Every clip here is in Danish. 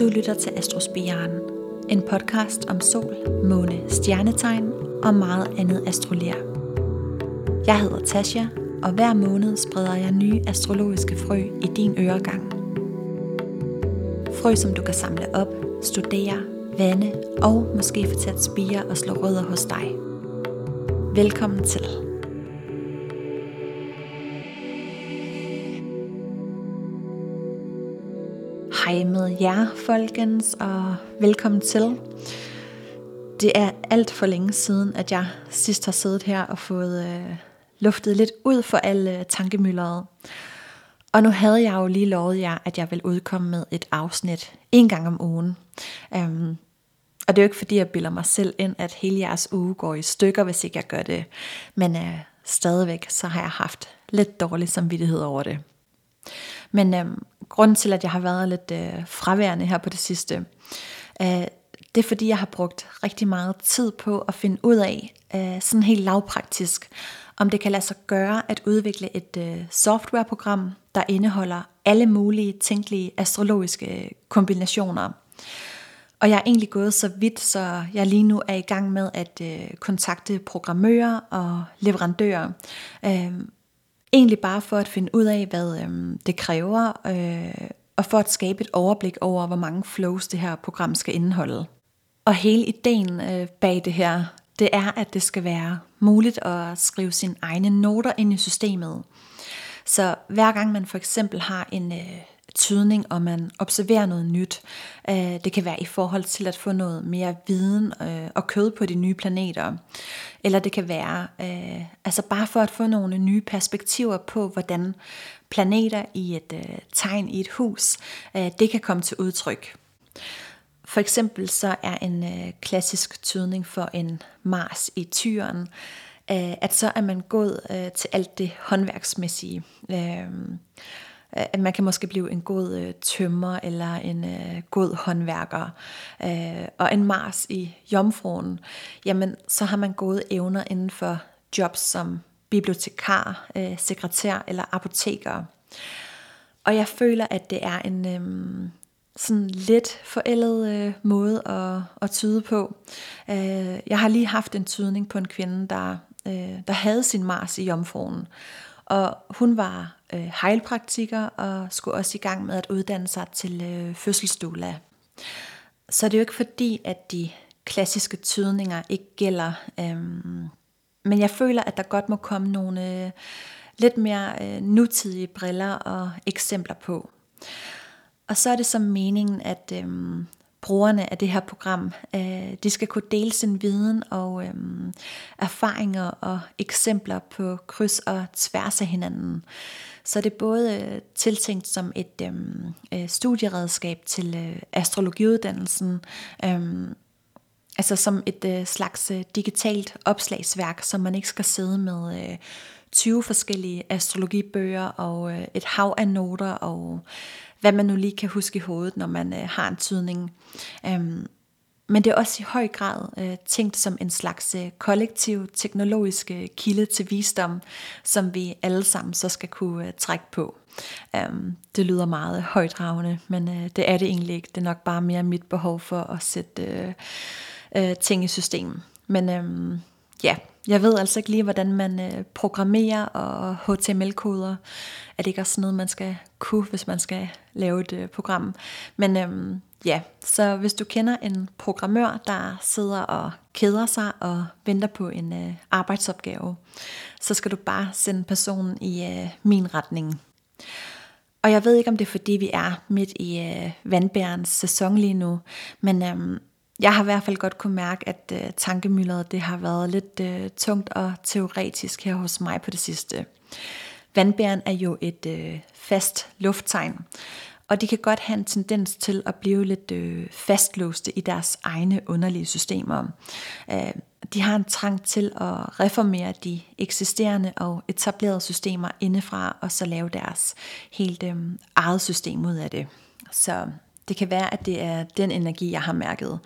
Du lytter til Astrospiren, en podcast om sol, måne, stjernetegn og meget andet astrolær. Jeg hedder Tasha, og hver måned spreder jeg nye astrologiske frø i din øregang. Frø, som du kan samle op, studere, vande og måske få til at spire og slå rødder hos dig. Velkommen til. Hej med jer, folkens, og velkommen til. Det er alt for længe siden, at jeg sidst har siddet her og fået øh, luftet lidt ud for alle tankemylderet. Og nu havde jeg jo lige lovet jer, at jeg vil udkomme med et afsnit en gang om ugen. Um, og det er jo ikke fordi, jeg bilder mig selv ind, at hele jeres uge går i stykker, hvis ikke jeg gør det. Men øh, stadigvæk, så har jeg haft lidt dårlig samvittighed over det. Men øhm, grunden til, at jeg har været lidt øh, fraværende her på det sidste, øh, det er fordi, jeg har brugt rigtig meget tid på at finde ud af, øh, sådan helt lavpraktisk, om det kan lade sig gøre at udvikle et øh, softwareprogram, der indeholder alle mulige tænkelige astrologiske øh, kombinationer. Og jeg er egentlig gået så vidt, så jeg lige nu er i gang med at øh, kontakte programmører og leverandører, øh, Egentlig bare for at finde ud af, hvad øhm, det kræver, øh, og for at skabe et overblik over, hvor mange flows det her program skal indeholde. Og hele ideen øh, bag det her, det er, at det skal være muligt at skrive sine egne noter ind i systemet. Så hver gang man for eksempel har en øh, tydning, og man observerer noget nyt. Øh, det kan være i forhold til at få noget mere viden øh, og kød på de nye planeter. Eller det kan være øh, altså bare for at få nogle nye perspektiver på, hvordan planeter i et tegn i et hus, det kan komme til udtryk. For eksempel så er en klassisk tydning for en Mars i tyren, at så er man gået til alt det håndværksmæssige. At man kan måske blive en god øh, tømmer eller en øh, god håndværker. Øh, og en Mars i jomfruen, jamen så har man gode evner inden for jobs som bibliotekar, øh, sekretær eller apoteker. Og jeg føler, at det er en øh, sådan lidt forældet øh, måde at, at tyde på. Øh, jeg har lige haft en tydning på en kvinde, der, øh, der havde sin Mars i jomfruen. Og hun var øh, heilpraktiker og skulle også i gang med at uddanne sig til øh, fødselsdula. Så det er jo ikke fordi, at de klassiske tydninger ikke gælder. Øhm, men jeg føler, at der godt må komme nogle øh, lidt mere øh, nutidige briller og eksempler på. Og så er det som meningen, at øhm, brugerne af det her program, øh, de skal kunne dele sin viden og øh, erfaringer og eksempler på kryds og tværs af hinanden. Så det er både øh, tiltænkt som et øhm, øh, studieredskab til øh, astrologiuddannelsen, øh, altså som et øh, slags øh, digitalt opslagsværk, som man ikke skal sidde med øh, 20 forskellige astrologibøger og øh, et hav af noter og hvad man nu lige kan huske i hovedet, når man øh, har en tydning. Øhm, men det er også i høj grad øh, tænkt som en slags øh, kollektiv teknologisk øh, kilde til visdom, som vi alle sammen så skal kunne øh, trække på. Um, det lyder meget højdragende, men øh, det er det egentlig ikke. Det er nok bare mere mit behov for at sætte øh, øh, ting i system. Men øh, ja, jeg ved altså ikke lige, hvordan man øh, programmerer og HTML-koder. Er det ikke også noget, man skal kunne, hvis man skal lave et øh, program? Men øhm, ja, så hvis du kender en programmør, der sidder og keder sig og venter på en øh, arbejdsopgave, så skal du bare sende personen i øh, min retning. Og jeg ved ikke, om det er fordi, vi er midt i øh, vandbærens sæson lige nu, men øhm, jeg har i hvert fald godt kunne mærke, at øh, tankemylderet det har været lidt øh, tungt og teoretisk her hos mig på det sidste. Vandbæren er jo et øh, fast lufttegn, og de kan godt have en tendens til at blive lidt øh, fastlåste i deres egne underlige systemer. Øh, de har en trang til at reformere de eksisterende og etablerede systemer indefra, og så lave deres helt øh, eget system ud af det. Så det kan være, at det er den energi, jeg har mærket.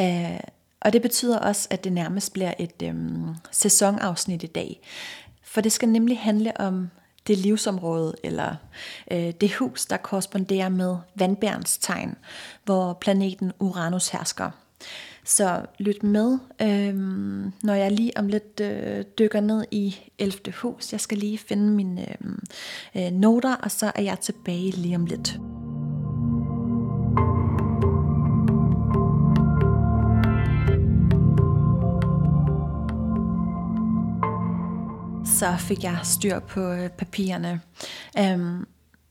Øh, og det betyder også, at det nærmest bliver et øhm, sæsonafsnit i dag. For det skal nemlig handle om det livsområde eller øh, det hus, der korresponderer med vandbærens tegn, hvor planeten Uranus hersker. Så lyt med, øh, når jeg lige om lidt øh, dykker ned i 11. hus. Jeg skal lige finde mine øhm, øh, noter, og så er jeg tilbage lige om lidt. Så fik jeg styr på øh, papirerne. Øhm,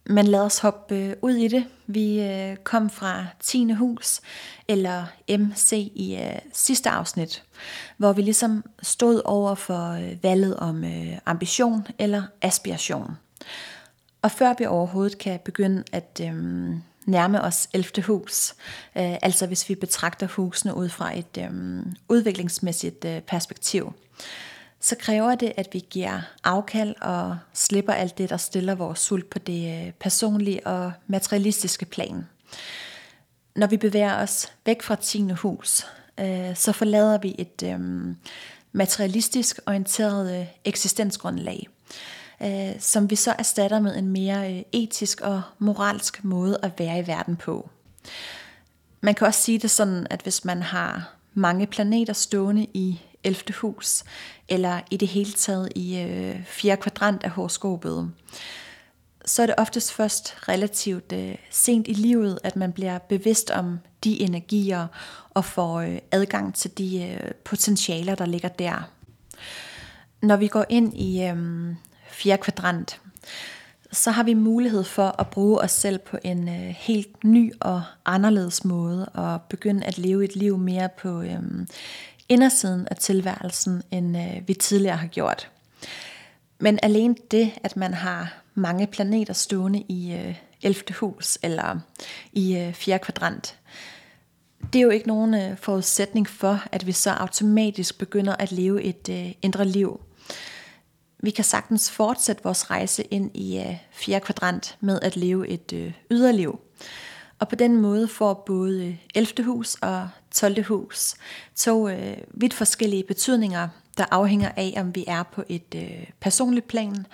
men lad os hoppe øh, ud i det. Vi øh, kom fra 10. hus, eller MC i øh, sidste afsnit, hvor vi ligesom stod over for øh, valget om øh, ambition eller aspiration. Og før vi overhovedet kan begynde at øh, nærme os 11. hus, øh, altså hvis vi betragter husene ud fra et øh, udviklingsmæssigt øh, perspektiv, så kræver det, at vi giver afkald og slipper alt det, der stiller vores sult på det øh, personlige og materialistiske plan. Når vi bevæger os væk fra 10. hus, øh, så forlader vi et øh, materialistisk orienteret øh, eksistensgrundlag, øh, som vi så erstatter med en mere etisk og moralsk måde at være i verden på. Man kan også sige det sådan, at hvis man har mange planeter stående i 11. hus, eller i det hele taget i øh, fjerde kvadrant af horoskopet, så er det oftest først relativt øh, sent i livet, at man bliver bevidst om de energier og får øh, adgang til de øh, potentialer, der ligger der. Når vi går ind i øh, fjerde kvadrant, så har vi mulighed for at bruge os selv på en øh, helt ny og anderledes måde, og begynde at leve et liv mere på øh, indersiden af tilværelsen, end øh, vi tidligere har gjort. Men alene det, at man har mange planeter stående i øh, 11. hus eller i øh, 4. kvadrant, det er jo ikke nogen øh, forudsætning for, at vi så automatisk begynder at leve et øh, indre liv. Vi kan sagtens fortsætte vores rejse ind i øh, 4. kvadrant med at leve et øh, yderliv. Og på den måde får både øh, 11. hus og 12. hus to øh, vidt forskellige betydninger, der afhænger af, om vi er på et øh, personligt plan,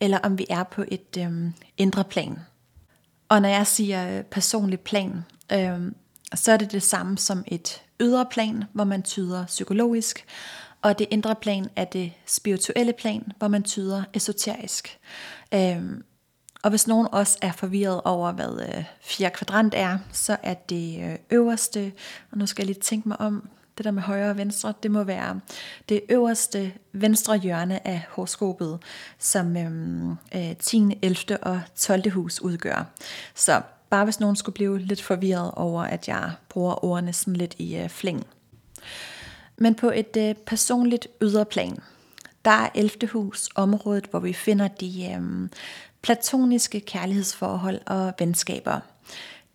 eller om vi er på et øh, indre plan. Og når jeg siger øh, personligt plan, øh, så er det det samme som et ydre plan, hvor man tyder psykologisk, og det indre plan er det spirituelle plan, hvor man tyder esoterisk. Øh, og hvis nogen også er forvirret over, hvad øh, fjerde kvadrant er, så er det øh, øverste, og nu skal jeg lige tænke mig om, det der med højre og venstre, det må være det øverste venstre hjørne af horoskopet, som øhm, øh, 10., 11. og 12. hus udgør. Så bare hvis nogen skulle blive lidt forvirret over, at jeg bruger ordene sådan lidt i øh, flæng. Men på et øh, personligt yderplan, der er 11. hus området, hvor vi finder de øh, platoniske kærlighedsforhold og venskaber.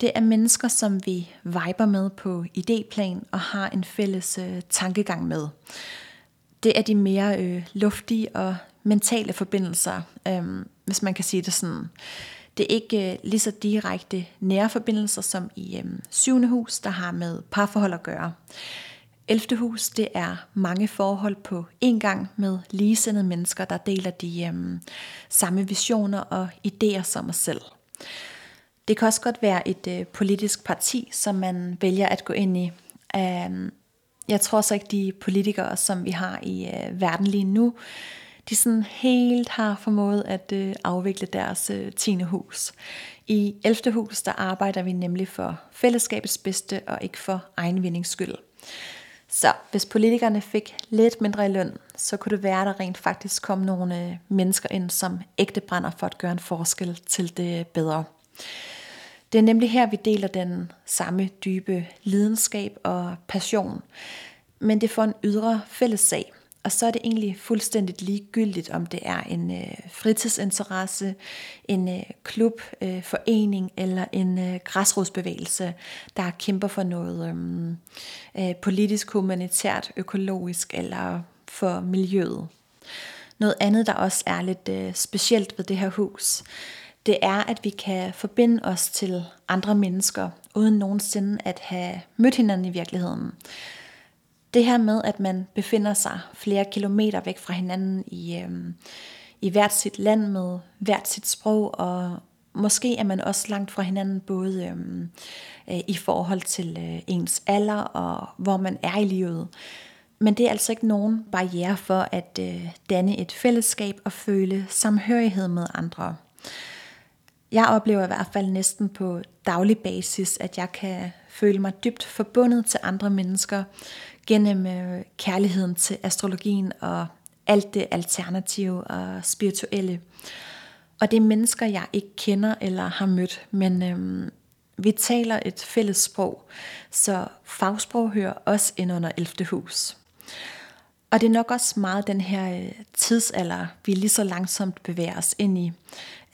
Det er mennesker, som vi viber med på idéplan og har en fælles øh, tankegang med. Det er de mere øh, luftige og mentale forbindelser, øh, hvis man kan sige det sådan. Det er ikke øh, lige så direkte nære forbindelser som i øh, syvende hus, der har med parforhold at gøre. 11. hus, det er mange forhold på en gang med ligesindede mennesker, der deler de øhm, samme visioner og idéer som os selv. Det kan også godt være et øh, politisk parti, som man vælger at gå ind i. Øhm, jeg tror så ikke, de politikere, som vi har i øh, verden lige nu, de sådan helt har formået at øh, afvikle deres øh, 10. hus. I 11. hus, der arbejder vi nemlig for fællesskabets bedste og ikke for egen vindings skyld. Så hvis politikerne fik lidt mindre i løn, så kunne det være, at der rent faktisk kom nogle øh, mennesker ind, som ægte brænder for at gøre en forskel til det bedre. Det er nemlig her, vi deler den samme dybe lidenskab og passion, men det for en ydre fælles sag – og så er det egentlig fuldstændig ligegyldigt, om det er en øh, fritidsinteresse, en øh, klub, øh, forening eller en øh, græsrodsbevægelse, der kæmper for noget øhm, øh, politisk, humanitært, økologisk eller for miljøet. Noget andet, der også er lidt øh, specielt ved det her hus, det er, at vi kan forbinde os til andre mennesker, uden nogensinde at have mødt hinanden i virkeligheden. Det her med, at man befinder sig flere kilometer væk fra hinanden i, øh, i hvert sit land med hvert sit sprog, og måske er man også langt fra hinanden, både øhm, øh, i forhold til øh, ens alder og hvor man er i livet. Men det er altså ikke nogen barriere for at øh, danne et fællesskab og føle samhørighed med andre. Jeg oplever i hvert fald næsten på daglig basis, at jeg kan føle mig dybt forbundet til andre mennesker gennem øh, kærligheden til astrologien og alt det alternative og spirituelle. Og det er mennesker, jeg ikke kender eller har mødt, men øhm, vi taler et fælles sprog, så fagsprog hører også ind under 11. hus. Og det er nok også meget den her øh, tidsalder, vi lige så langsomt bevæger os ind i,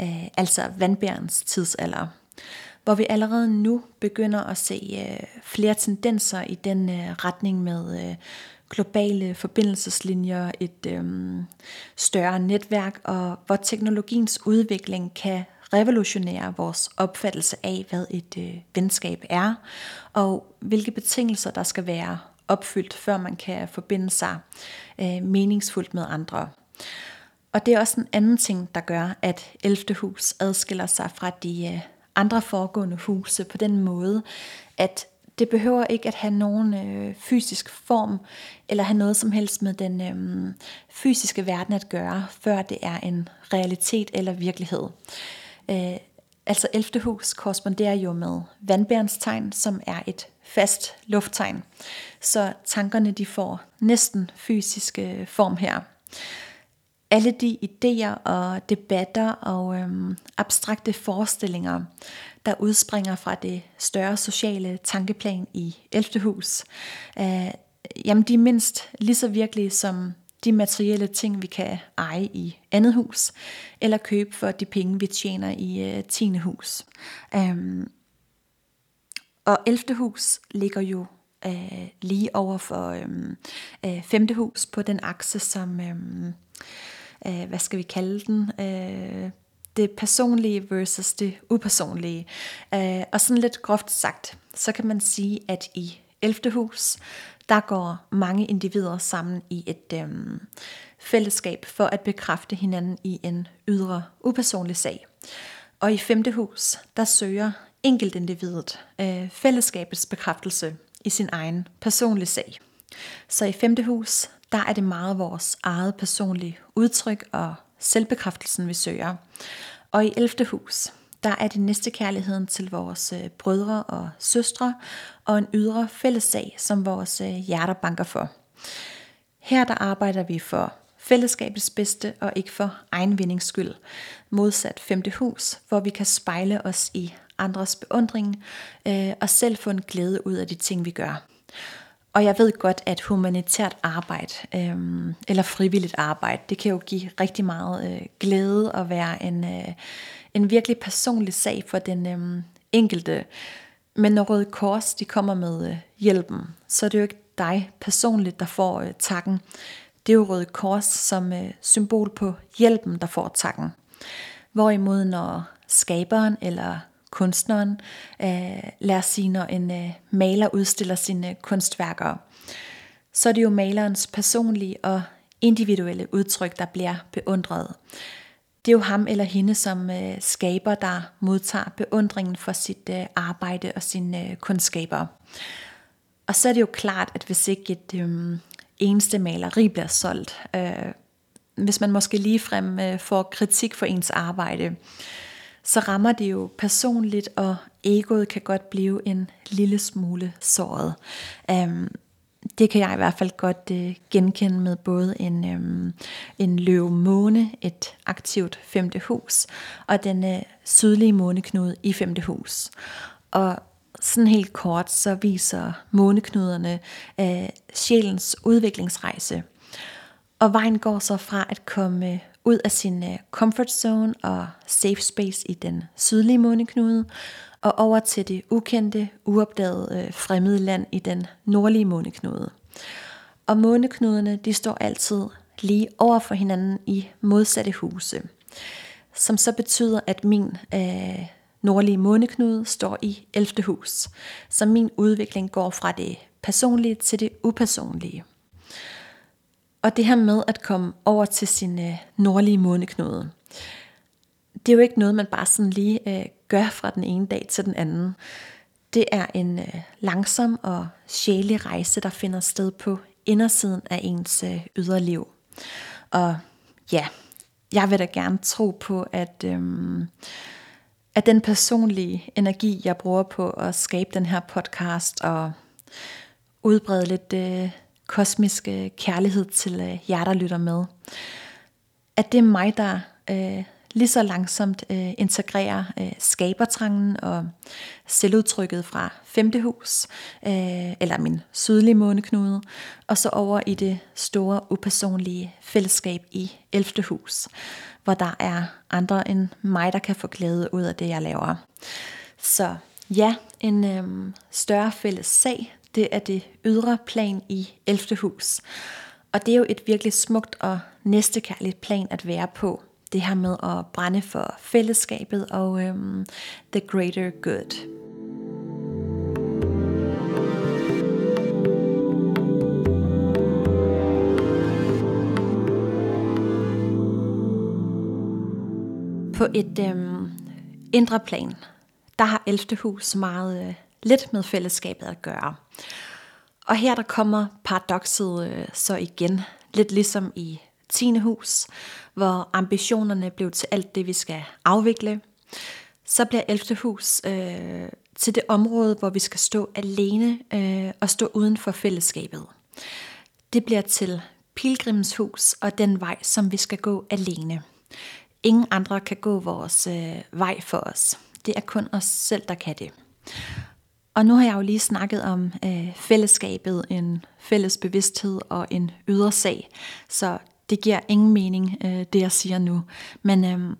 øh, altså vandbærens tidsalder, hvor vi allerede nu begynder at se øh, flere tendenser i den øh, retning med øh, globale forbindelseslinjer, et øh, større netværk, og hvor teknologiens udvikling kan revolutionere vores opfattelse af, hvad et øh, venskab er, og hvilke betingelser der skal være opfyldt, før man kan forbinde sig øh, meningsfuldt med andre. Og det er også en anden ting, der gør, at 11. hus adskiller sig fra de øh, andre foregående huse på den måde, at det behøver ikke at have nogen øh, fysisk form, eller have noget som helst med den øh, fysiske verden at gøre, før det er en realitet eller virkelighed. Øh, altså 11. hus korresponderer jo med vandbærens tegn, som er et fast lufttegn. Så tankerne de får næsten fysiske form her. Alle de idéer og debatter og øhm, abstrakte forestillinger, der udspringer fra det større sociale tankeplan i 11. hus, øh, jamen de er mindst lige så virkelige som de materielle ting, vi kan eje i andet hus, eller købe for de penge, vi tjener i øh, 10. hus. Øhm, og 11. hus ligger jo øh, lige over for øhm, øh, øh, 5. hus på den akse, som, øh, øh, hvad skal vi kalde den, øh, det personlige versus det upersonlige. Øh, og sådan lidt groft sagt, så kan man sige, at i 11. hus, der går mange individer sammen i et øh, fællesskab for at bekræfte hinanden i en ydre upersonlig sag. Og i 5. hus, der søger enkeltindividet øh, fællesskabets bekræftelse i sin egen personlige sag. Så i 5. hus, der er det meget vores eget personlige udtryk og selvbekræftelsen, vi søger. Og i 11. hus, der er det næste kærligheden til vores øh, brødre og søstre, og en ydre fællessag, som vores øh, hjerter banker for. Her der arbejder vi for fællesskabets bedste og ikke for egen vindings skyld. Modsat femte hus, hvor vi kan spejle os i andres beundring øh, og selv få en glæde ud af de ting, vi gør. Og jeg ved godt, at humanitært arbejde øh, eller frivilligt arbejde, det kan jo give rigtig meget øh, glæde og være en, øh, en virkelig personlig sag for den øh, enkelte. Men når Røde Kors de kommer med øh, hjælpen, så er det jo ikke dig personligt, der får øh, takken. Det er jo Røde Kors som øh, symbol på hjælpen, der får takken. Hvorimod når skaberen eller kunstneren, øh, lad os sige, når en øh, maler udstiller sine kunstværker, så er det jo malerens personlige og individuelle udtryk, der bliver beundret. Det er jo ham eller hende som øh, skaber, der modtager beundringen for sit øh, arbejde og sine øh, kundskaber. Og så er det jo klart, at hvis ikke et øh, eneste maleri bliver solgt, øh, hvis man måske ligefrem øh, får kritik for ens arbejde, så rammer det jo personligt, og egoet kan godt blive en lille smule såret. Um, det kan jeg i hvert fald godt uh, genkende med både en, um, en løve måne, et aktivt femte hus, og den uh, sydlige måneknude i femte hus. Og sådan helt kort, så viser måneknuderne uh, sjælens udviklingsrejse. Og vejen går så fra at komme ud af sin øh, comfort zone og safe space i den sydlige måneknude, og over til det ukendte, uopdagede øh, fremmede land i den nordlige måneknude. Og måneknuderne de står altid lige over for hinanden i modsatte huse, som så betyder, at min øh, nordlige måneknude står i 11. hus, så min udvikling går fra det personlige til det upersonlige. Og det her med at komme over til sin øh, nordlige måneknude, det er jo ikke noget, man bare sådan lige øh, gør fra den ene dag til den anden. Det er en øh, langsom og sjælig rejse, der finder sted på indersiden af ens øh, yderliv. Og ja, jeg vil da gerne tro på, at, øhm, at den personlige energi, jeg bruger på at skabe den her podcast og udbrede lidt øh, kosmisk øh, kærlighed til øh, jer, der lytter med, at det er mig, der øh, lige så langsomt øh, integrerer øh, skabertrangen og selvudtrykket fra femte hus, øh, eller min sydlige måneknude, og så over i det store upersonlige fællesskab i 11. hus, hvor der er andre end mig, der kan få glæde ud af det, jeg laver. Så ja, en øh, større fælles sag, det er det ydre plan i 11. hus. Og det er jo et virkelig smukt og næstekærligt plan at være på, det her med at brænde for fællesskabet og øhm, the greater good. På et øhm, indre plan, der har 11. hus meget øh, lidt med fællesskabet at gøre. Og her der kommer paradokset øh, så igen, lidt ligesom i 10. hus, hvor ambitionerne blev til alt det, vi skal afvikle. Så bliver 11. hus øh, til det område, hvor vi skal stå alene øh, og stå uden for fællesskabet. Det bliver til pilgrimshus og den vej, som vi skal gå alene. Ingen andre kan gå vores øh, vej for os. Det er kun os selv, der kan det. Og nu har jeg jo lige snakket om øh, fællesskabet, en fælles bevidsthed og en ydre sag. Så det giver ingen mening, øh, det jeg siger nu. Men øh,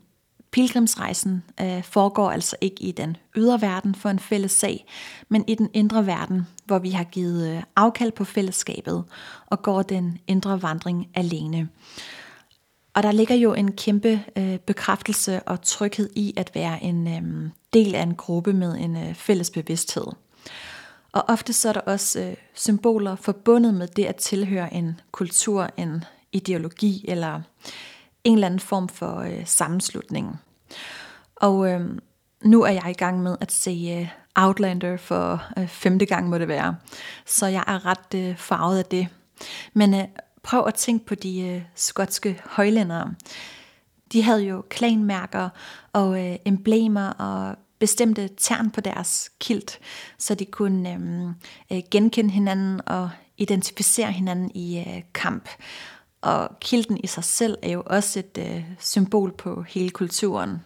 pilgrimsrejsen øh, foregår altså ikke i den ydre verden for en fælles sag, men i den indre verden, hvor vi har givet øh, afkald på fællesskabet og går den indre vandring alene. Og der ligger jo en kæmpe øh, bekræftelse og tryghed i at være en øh, del af en gruppe med en øh, fælles bevidsthed. Og ofte så er der også øh, symboler forbundet med det at tilhøre en kultur, en ideologi eller en eller anden form for øh, sammenslutning. Og øh, nu er jeg i gang med at se øh, Outlander for øh, femte gang må det være. Så jeg er ret øh, farvet af det. Men øh, prøv at tænke på de øh, skotske højlændere. De havde jo klanmærker og øh, emblemer og bestemte tern på deres kilt, så de kunne øh, øh, genkende hinanden og identificere hinanden i øh, kamp. Og kilten i sig selv er jo også et øh, symbol på hele kulturen.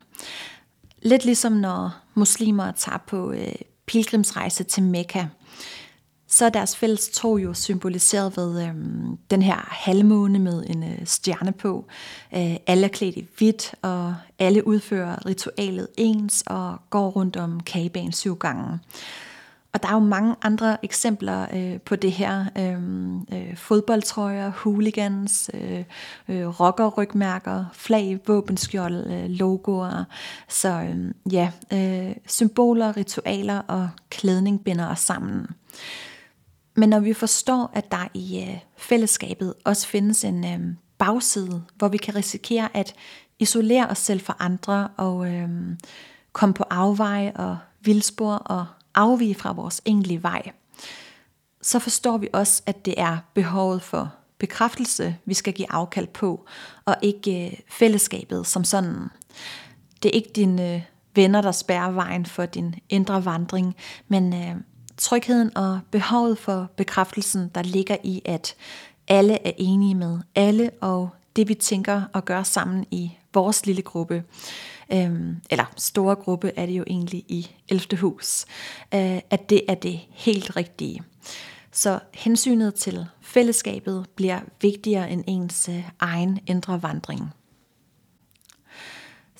Lidt ligesom når muslimer tager på øh, pilgrimsrejse til Mekka, så er deres fælles tog jo symboliseret ved øh, den her halvmåne med en øh, stjerne på. Øh, alle er klædt i hvidt, og alle udfører ritualet ens og går rundt om kagebanen syv gange. Og der er jo mange andre eksempler øh, på det her. Øh, øh, fodboldtrøjer, hooligans, øh, øh, rockerrygmærker, flag, våbenskjold, øh, logoer. Så øh, ja, øh, symboler, ritualer og klædning binder os sammen. Men når vi forstår, at der i øh, fællesskabet også findes en øh, bagside, hvor vi kan risikere at isolere os selv fra andre og øh, komme på afveje og vildspor og afvige fra vores egentlige vej, så forstår vi også, at det er behovet for bekræftelse, vi skal give afkald på, og ikke øh, fællesskabet som sådan. Det er ikke dine øh, venner, der spærrer vejen for din indre vandring, men øh, trygheden og behovet for bekræftelsen, der ligger i, at alle er enige med alle, og det vi tænker og gør sammen i vores lille gruppe, øhm, eller store gruppe er det jo egentlig i 11. hus, øh, at det er det helt rigtige. Så hensynet til fællesskabet bliver vigtigere end ens øh, egen indre vandring.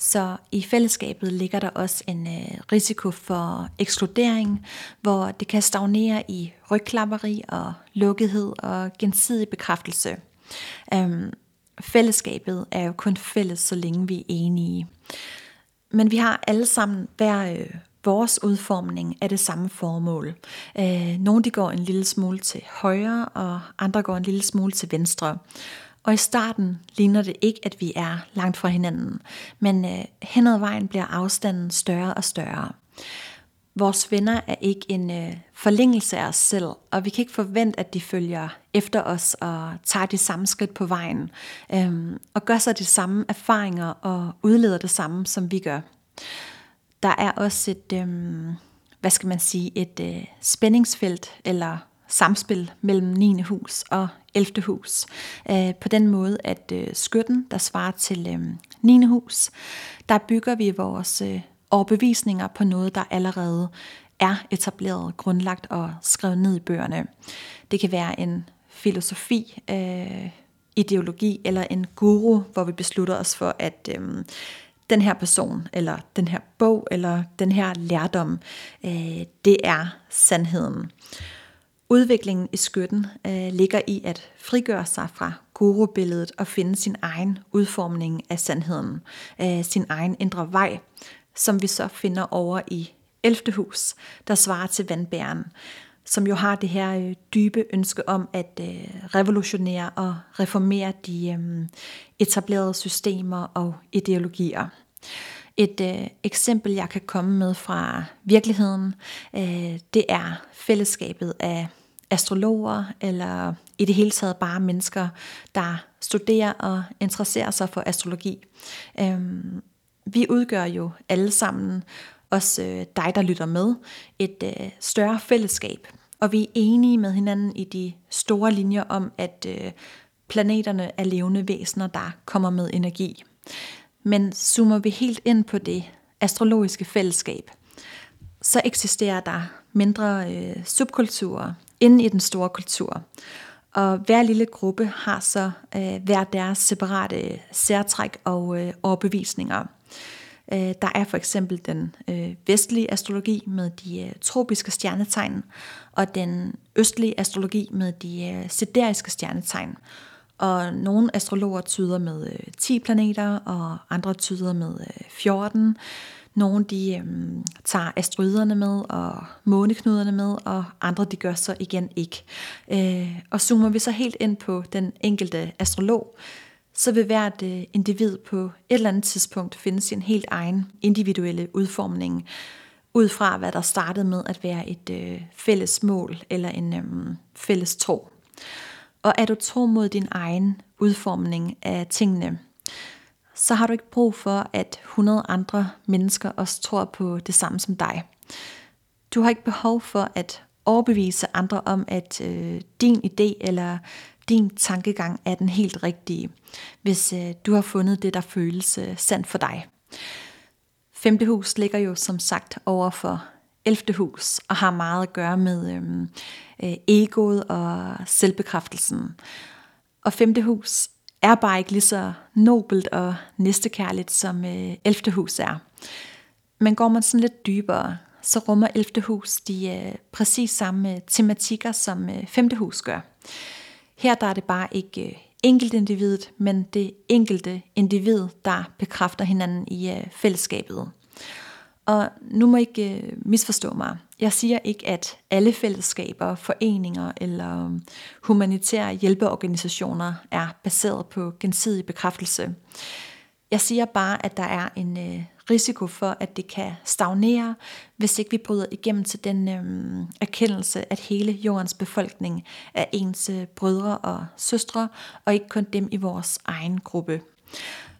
Så i fællesskabet ligger der også en øh, risiko for ekskludering, hvor det kan stagnere i rygklapperi og lukkethed og gensidig bekræftelse. Øhm, fællesskabet er jo kun fælles, så længe vi er enige. Men vi har alle sammen hver øh, vores udformning af det samme formål. Øh, nogle de går en lille smule til højre, og andre går en lille smule til venstre. Og i starten ligner det ikke, at vi er langt fra hinanden, men øh, hen ad vejen bliver afstanden større og større. Vores venner er ikke en øh, forlængelse af os selv, og vi kan ikke forvente, at de følger efter os og tager de samme skridt på vejen, øh, og gør sig de samme erfaringer og udleder det samme, som vi gør. Der er også et, øh, hvad skal man sige, et øh, spændingsfelt eller samspil mellem 9. hus og 11. hus. Øh, på den måde, at øh, skytten, der svarer til øh, 9. hus, der bygger vi vores øh, overbevisninger på noget, der allerede er etableret, grundlagt og skrevet ned i bøgerne. Det kan være en filosofi, øh, ideologi eller en guru, hvor vi beslutter os for, at øh, den her person, eller den her bog, eller den her lærdom, øh, det er sandheden. Udviklingen i skytten øh, ligger i at frigøre sig fra gurubilledet og finde sin egen udformning af sandheden, øh, sin egen indre vej, som vi så finder over i 11. hus, der svarer til vandbæren, som jo har det her øh, dybe ønske om at øh, revolutionere og reformere de øh, etablerede systemer og ideologier. Et øh, eksempel, jeg kan komme med fra virkeligheden, øh, det er fællesskabet af astrologer, eller i det hele taget bare mennesker, der studerer og interesserer sig for astrologi. Øh, vi udgør jo alle sammen, også øh, dig, der lytter med, et øh, større fællesskab. Og vi er enige med hinanden i de store linjer om, at øh, planeterne er levende væsener, der kommer med energi. Men zoomer vi helt ind på det astrologiske fællesskab, så eksisterer der mindre øh, subkulturer inde i den store kultur. Og hver lille gruppe har så øh, hver deres separate øh, særtræk og øh, overbevisninger. Øh, der er for eksempel den øh, vestlige astrologi med de øh, tropiske stjernetegn, og den østlige astrologi med de øh, sideriske stjernetegn. Og nogle astrologer tyder med øh, 10 planeter, og andre tyder med øh, 14. Nogle de øh, tager asteroiderne med, og måneknuderne med, og andre de gør så igen ikke. Øh, og zoomer vi så helt ind på den enkelte astrolog, så vil hvert øh, individ på et eller andet tidspunkt finde sin helt egen individuelle udformning, ud fra hvad der startede med at være et øh, fælles mål eller en øh, fælles tro. Og er du tro mod din egen udformning af tingene, så har du ikke brug for, at 100 andre mennesker også tror på det samme som dig. Du har ikke behov for at overbevise andre om, at øh, din idé eller din tankegang er den helt rigtige, hvis øh, du har fundet det, der føles øh, sandt for dig. Femte hus ligger jo som sagt over for 11. hus og har meget at gøre med øhm, øh, egoet og selvbekræftelsen. Og 5. hus er bare ikke lige så nobelt og næstekærligt, som øh, 11. hus er. Men går man sådan lidt dybere, så rummer 11. hus de øh, præcis samme øh, tematikker, som øh, 5. hus gør. Her der er det bare ikke øh, enkeltindividet, men det enkelte individ, der bekræfter hinanden i øh, fællesskabet. Og nu må I ikke øh, misforstå mig. Jeg siger ikke, at alle fællesskaber, foreninger eller øh, humanitære hjælpeorganisationer er baseret på gensidig bekræftelse. Jeg siger bare, at der er en øh, risiko for, at det kan stagnere, hvis ikke vi bryder igennem til den øh, erkendelse, at hele jordens befolkning er ens øh, brødre og søstre, og ikke kun dem i vores egen gruppe.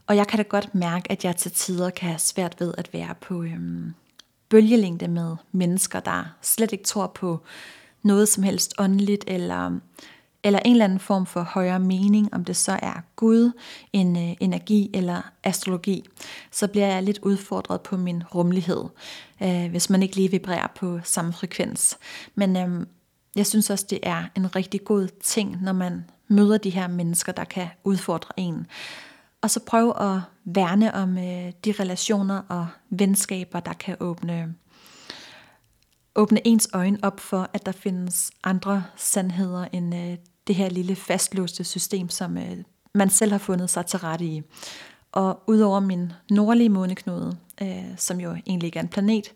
Og jeg kan da godt mærke, at jeg til tider kan have svært ved at være på øhm, bølgelængde med mennesker, der slet ikke tror på noget som helst åndeligt, eller, eller en eller anden form for højere mening, om det så er Gud, en øh, energi eller astrologi, så bliver jeg lidt udfordret på min rummelighed, øh, hvis man ikke lige vibrerer på samme frekvens. Men øh, jeg synes også, det er en rigtig god ting, når man møder de her mennesker, der kan udfordre en. Og så prøv at værne om øh, de relationer og venskaber, der kan åbne, åbne ens øjne op for, at der findes andre sandheder end øh, det her lille fastlåste system, som øh, man selv har fundet sig til rette i. Og udover min nordlige måneknude, øh, som jo egentlig ikke er en planet,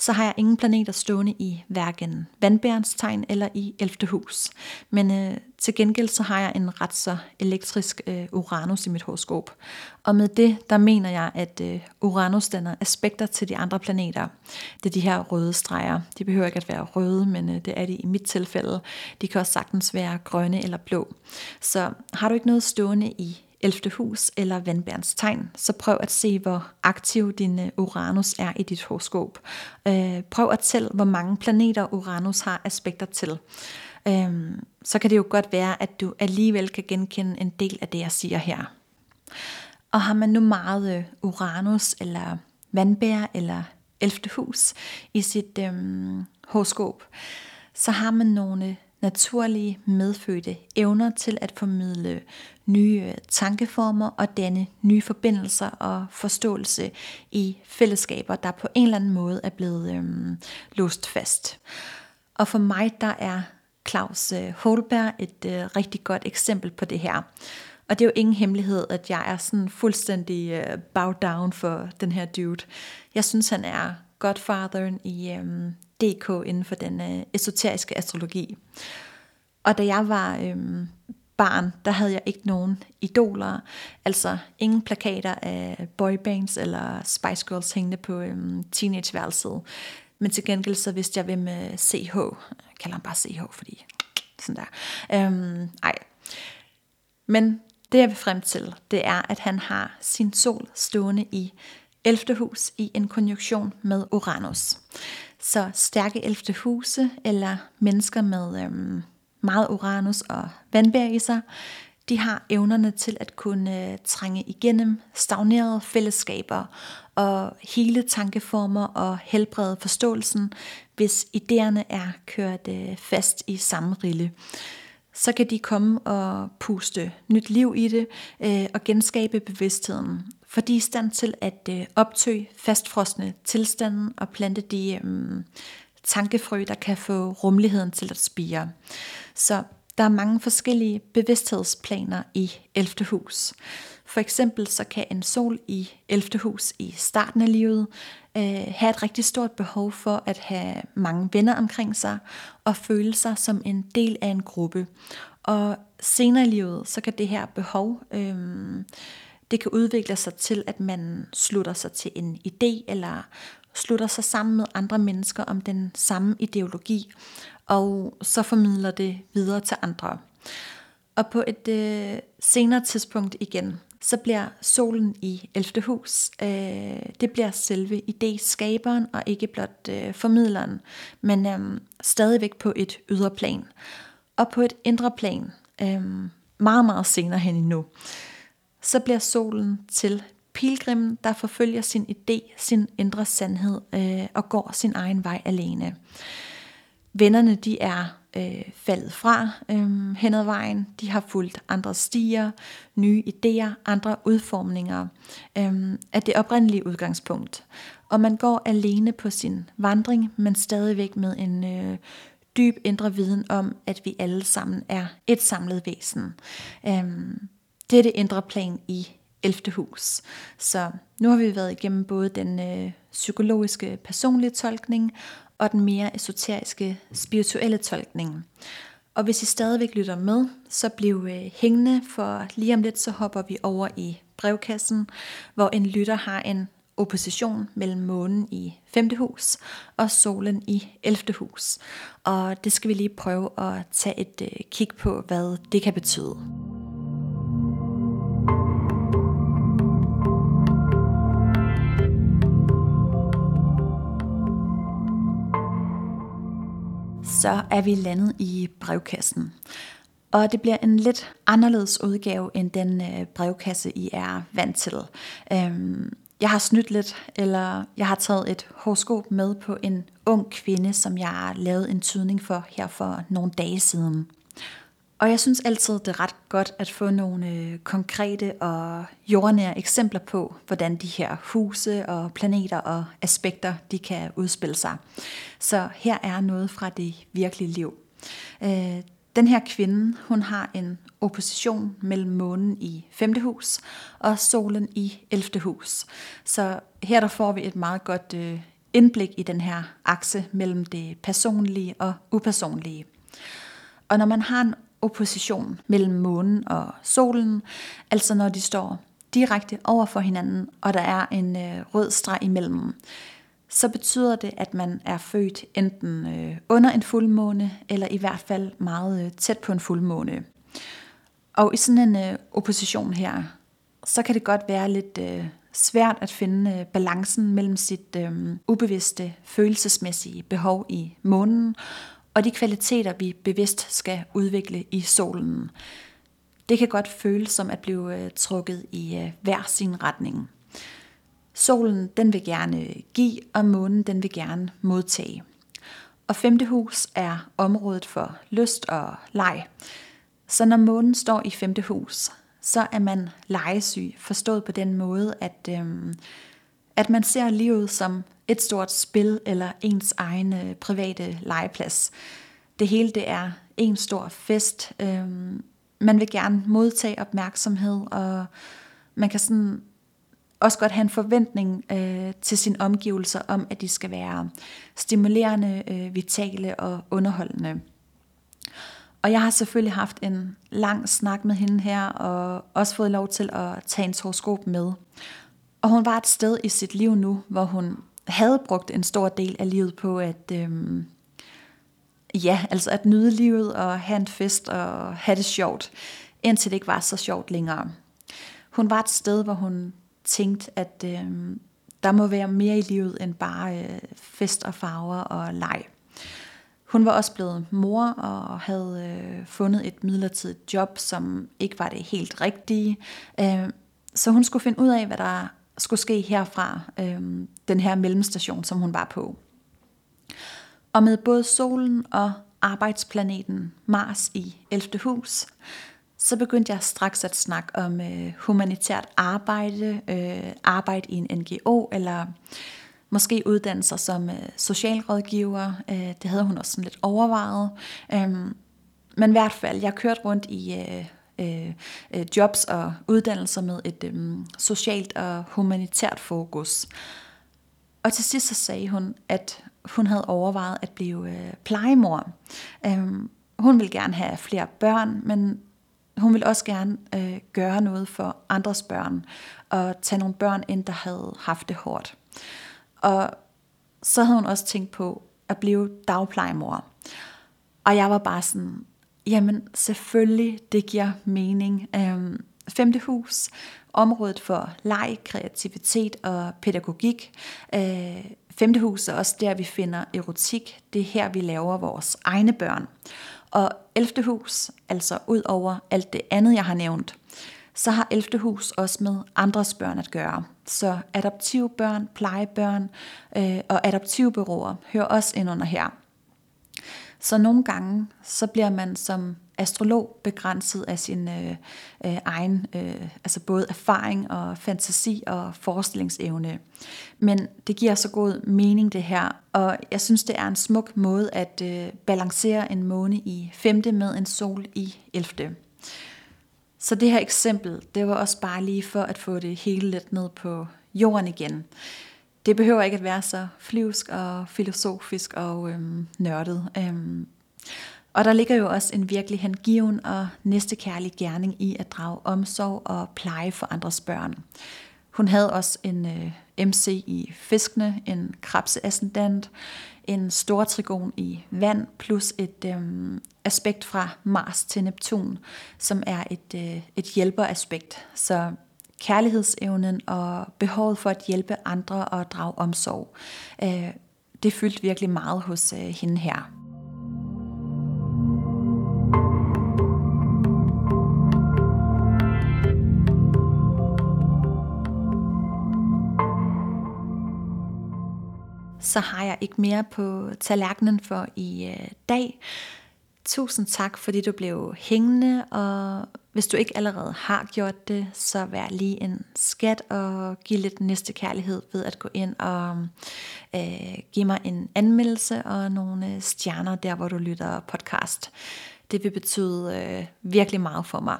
så har jeg ingen planeter stående i hverken vandbærens tegn eller i 11. hus. Men øh, til gengæld så har jeg en ret så elektrisk øh, Uranus i mit horoskop. Og med det, der mener jeg, at øh, Uranus danner aspekter til de andre planeter. Det er de her røde streger. De behøver ikke at være røde, men øh, det er de i mit tilfælde. De kan også sagtens være grønne eller blå. Så har du ikke noget stående i 11. hus eller vandbærens tegn, så prøv at se, hvor aktiv din øh, Uranus er i dit horoskop. Øh, prøv at tælle, hvor mange planeter Uranus har aspekter til. Øh, så kan det jo godt være, at du alligevel kan genkende en del af det, jeg siger her. Og har man nu meget øh, Uranus eller vandbær eller 11. hus i sit øh, horoskop, så har man nogle øh, naturlige medfødte evner til at formidle nye øh, tankeformer og danne nye forbindelser og forståelse i fællesskaber, der på en eller anden måde er blevet øhm, låst fast. Og for mig der er Claus øh, Holberg et øh, rigtig godt eksempel på det her. Og det er jo ingen hemmelighed, at jeg er sådan fuldstændig øh, bow down for den her dude. Jeg synes, han er godfatheren i øhm, DK inden for den øh, esoteriske astrologi. Og da jeg var øhm, barn, der havde jeg ikke nogen idoler, altså ingen plakater af boybands eller Spice Girls hængende på øhm, teenageværelset. Men til gengæld så vidste jeg, hvem øh, CH, jeg kalder ham bare CH, fordi sådan der. Øhm, ej. Men det jeg vil frem til, det er, at han har sin sol stående i 11. hus i en konjunktion med Uranus. Så stærke 11. huse, eller mennesker med øhm, meget Uranus og vandbær i sig, de har evnerne til at kunne øh, trænge igennem stagnerede fællesskaber og hele tankeformer og helbrede forståelsen, hvis idéerne er kørt øh, fast i samme rille. Så kan de komme og puste nyt liv i det øh, og genskabe bevidstheden, for de er i stand til at optøge fastfrosne tilstanden og plante de tankefrø, der kan få rummeligheden til at spire. Så der er mange forskellige bevidsthedsplaner i 11. hus. For eksempel så kan en sol i 11. hus i starten af livet øh, have et rigtig stort behov for at have mange venner omkring sig og føle sig som en del af en gruppe. Og senere i livet, så kan det her behov, øh, det kan udvikle sig til, at man slutter sig til en idé eller slutter sig sammen med andre mennesker om den samme ideologi, og så formidler det videre til andre. Og på et øh, senere tidspunkt igen, så bliver solen i 11. hus, øh, det bliver selve idéskaberen og ikke blot øh, formidleren, men øh, stadigvæk på et ydre plan. Og på et indre plan, øh, meget meget senere hen endnu, så bliver solen til pilgrimen, der forfølger sin idé, sin indre sandhed øh, og går sin egen vej alene. Vennerne de er øh, faldet fra øh, hen ad vejen. De har fulgt andre stier, nye idéer, andre udformninger øh, af det oprindelige udgangspunkt. Og man går alene på sin vandring, men stadigvæk med en øh, dyb indre viden om, at vi alle sammen er et samlet væsen. Øh, det er det indre plan i 11. hus. Så nu har vi været igennem både den øh, psykologiske personlige tolkning og den mere esoteriske spirituelle tolkning. Og hvis I stadigvæk lytter med, så bliv øh, hængende, for lige om lidt så hopper vi over i brevkassen, hvor en lytter har en opposition mellem månen i 5. hus og solen i 11. hus. Og det skal vi lige prøve at tage et øh, kig på, hvad det kan betyde. Så er vi landet i brevkassen. Og det bliver en lidt anderledes udgave end den øh, brevkasse, I er vant til. Øhm, jeg har snydt lidt, eller jeg har taget et horoskop med på en ung kvinde, som jeg har lavet en tydning for her for nogle dage siden. Og jeg synes altid, det er ret godt at få nogle øh, konkrete og jordnære eksempler på, hvordan de her huse og planeter og aspekter, de kan udspille sig. Så her er noget fra det virkelige liv. Øh, den her kvinde, hun har en opposition mellem månen i 5. hus og solen i 11. hus. Så her der får vi et meget godt øh, indblik i den her akse mellem det personlige og upersonlige. Og når man har en opposition mellem månen og solen, altså når de står direkte over for hinanden, og der er en øh, rød streg imellem, så betyder det, at man er født enten øh, under en fuldmåne, eller i hvert fald meget øh, tæt på en fuldmåne. Og i sådan en øh, opposition her, så kan det godt være lidt øh, svært at finde øh, balancen mellem sit øh, ubevidste følelsesmæssige behov i månen, og de kvaliteter, vi bevidst skal udvikle i solen. Det kan godt føles som at blive øh, trukket i øh, hver sin retning. Solen den vil gerne give, og månen den vil gerne modtage. Og femte hus er området for lyst og leg. Så når månen står i femte hus, så er man legesyg, forstået på den måde, at, øhm, at man ser livet som et stort spil eller ens egen øh, private legeplads. Det hele det er en stor fest. Øhm, man vil gerne modtage opmærksomhed, og man kan sådan også godt have en forventning øh, til sine omgivelser om, at de skal være stimulerende, øh, vitale og underholdende. Og jeg har selvfølgelig haft en lang snak med hende her, og også fået lov til at tage en horoskop med. Og hun var et sted i sit liv nu, hvor hun havde brugt en stor del af livet på at, øhm, ja, altså at nyde livet og have en fest og have det sjovt, indtil det ikke var så sjovt længere. Hun var et sted, hvor hun tænkte, at øhm, der må være mere i livet end bare øh, fest og farver og leg. Hun var også blevet mor og havde øh, fundet et midlertidigt job, som ikke var det helt rigtige. Øh, så hun skulle finde ud af, hvad der skulle ske herfra, øh, den her mellemstation, som hun var på. Og med både solen og arbejdsplaneten Mars i 11. hus, så begyndte jeg straks at snakke om øh, humanitært arbejde, øh, arbejde i en NGO, eller måske uddannelser som øh, socialrådgiver. Øh, det havde hun også sådan lidt overvejet. Øh, men i hvert fald, jeg kørte rundt i øh, Øh, øh, jobs og uddannelser med et øh, socialt og humanitært fokus. Og til sidst så sagde hun, at hun havde overvejet at blive øh, plejemor. Øh, hun ville gerne have flere børn, men hun ville også gerne øh, gøre noget for andres børn, og tage nogle børn ind, der havde haft det hårdt. Og så havde hun også tænkt på at blive dagplejemor. Og jeg var bare sådan, jamen selvfølgelig, det giver mening. Øhm, femte hus, området for leg, kreativitet og pædagogik. Øh, femte hus er også der, vi finder erotik. Det er her, vi laver vores egne børn. Og 11. hus, altså ud over alt det andet, jeg har nævnt, så har 11. hus også med andres børn at gøre. Så adoptivbørn, plejebørn øh, og adoptivbyråer hører også ind under her. Så nogle gange, så bliver man som astrolog begrænset af sin øh, øh, egen, øh, altså både erfaring og fantasi og forestillingsevne. Men det giver så god mening det her, og jeg synes det er en smuk måde at øh, balancere en måne i femte med en sol i 11. Så det her eksempel, det var også bare lige for at få det hele lidt ned på jorden igen. Det behøver ikke at være så flyvsk og filosofisk og øhm, nørdet. Øhm, og der ligger jo også en virkelig hengiven og næstekærlig gerning i at drage omsorg og pleje for andres børn. Hun havde også en øh, MC i fiskene, en krabseascendant, en stor trigon i vand, plus et øh, aspekt fra Mars til Neptun, som er et, øh, et hjælperaspekt. Så kærlighedsevnen og behovet for at hjælpe andre og drage omsorg, øh, det fyldte virkelig meget hos øh, hende her. så har jeg ikke mere på tallerkenen for i øh, dag. Tusind tak, fordi du blev hængende, og hvis du ikke allerede har gjort det, så vær lige en skat og giv lidt næste kærlighed ved at gå ind og øh, give mig en anmeldelse og nogle stjerner der, hvor du lytter podcast. Det vil betyde øh, virkelig meget for mig.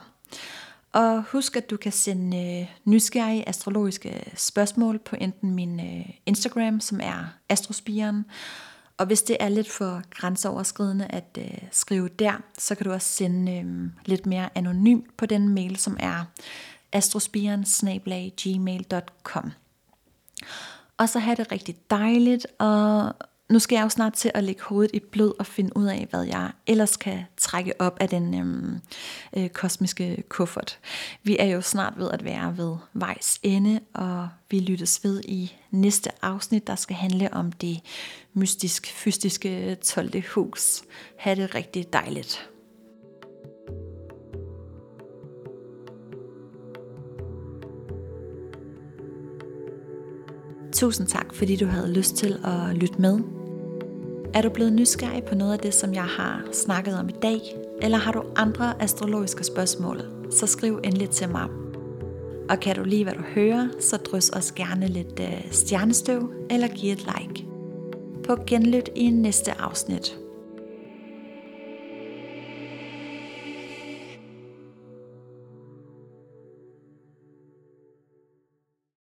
Og husk, at du kan sende øh, nysgerrige astrologiske spørgsmål på enten min øh, Instagram, som er astrospiren, og hvis det er lidt for grænseoverskridende at øh, skrive der, så kan du også sende øh, lidt mere anonymt på den mail, som er astrospiren Og så have det rigtig dejligt, og nu skal jeg jo snart til at lægge hovedet i blød og finde ud af, hvad jeg ellers kan trække op af den øhm, øh, kosmiske kuffert. Vi er jo snart ved at være ved vejs ende, og vi lyttes ved i næste afsnit, der skal handle om det mystisk-fysiske 12. hus. Ha' det rigtig dejligt. Tusind tak, fordi du havde lyst til at lytte med. Er du blevet nysgerrig på noget af det, som jeg har snakket om i dag, eller har du andre astrologiske spørgsmål, så skriv endelig til mig. Og kan du lide, hvad du hører, så drys os gerne lidt øh, stjernestøv eller giv et like. På genlyt i næste afsnit.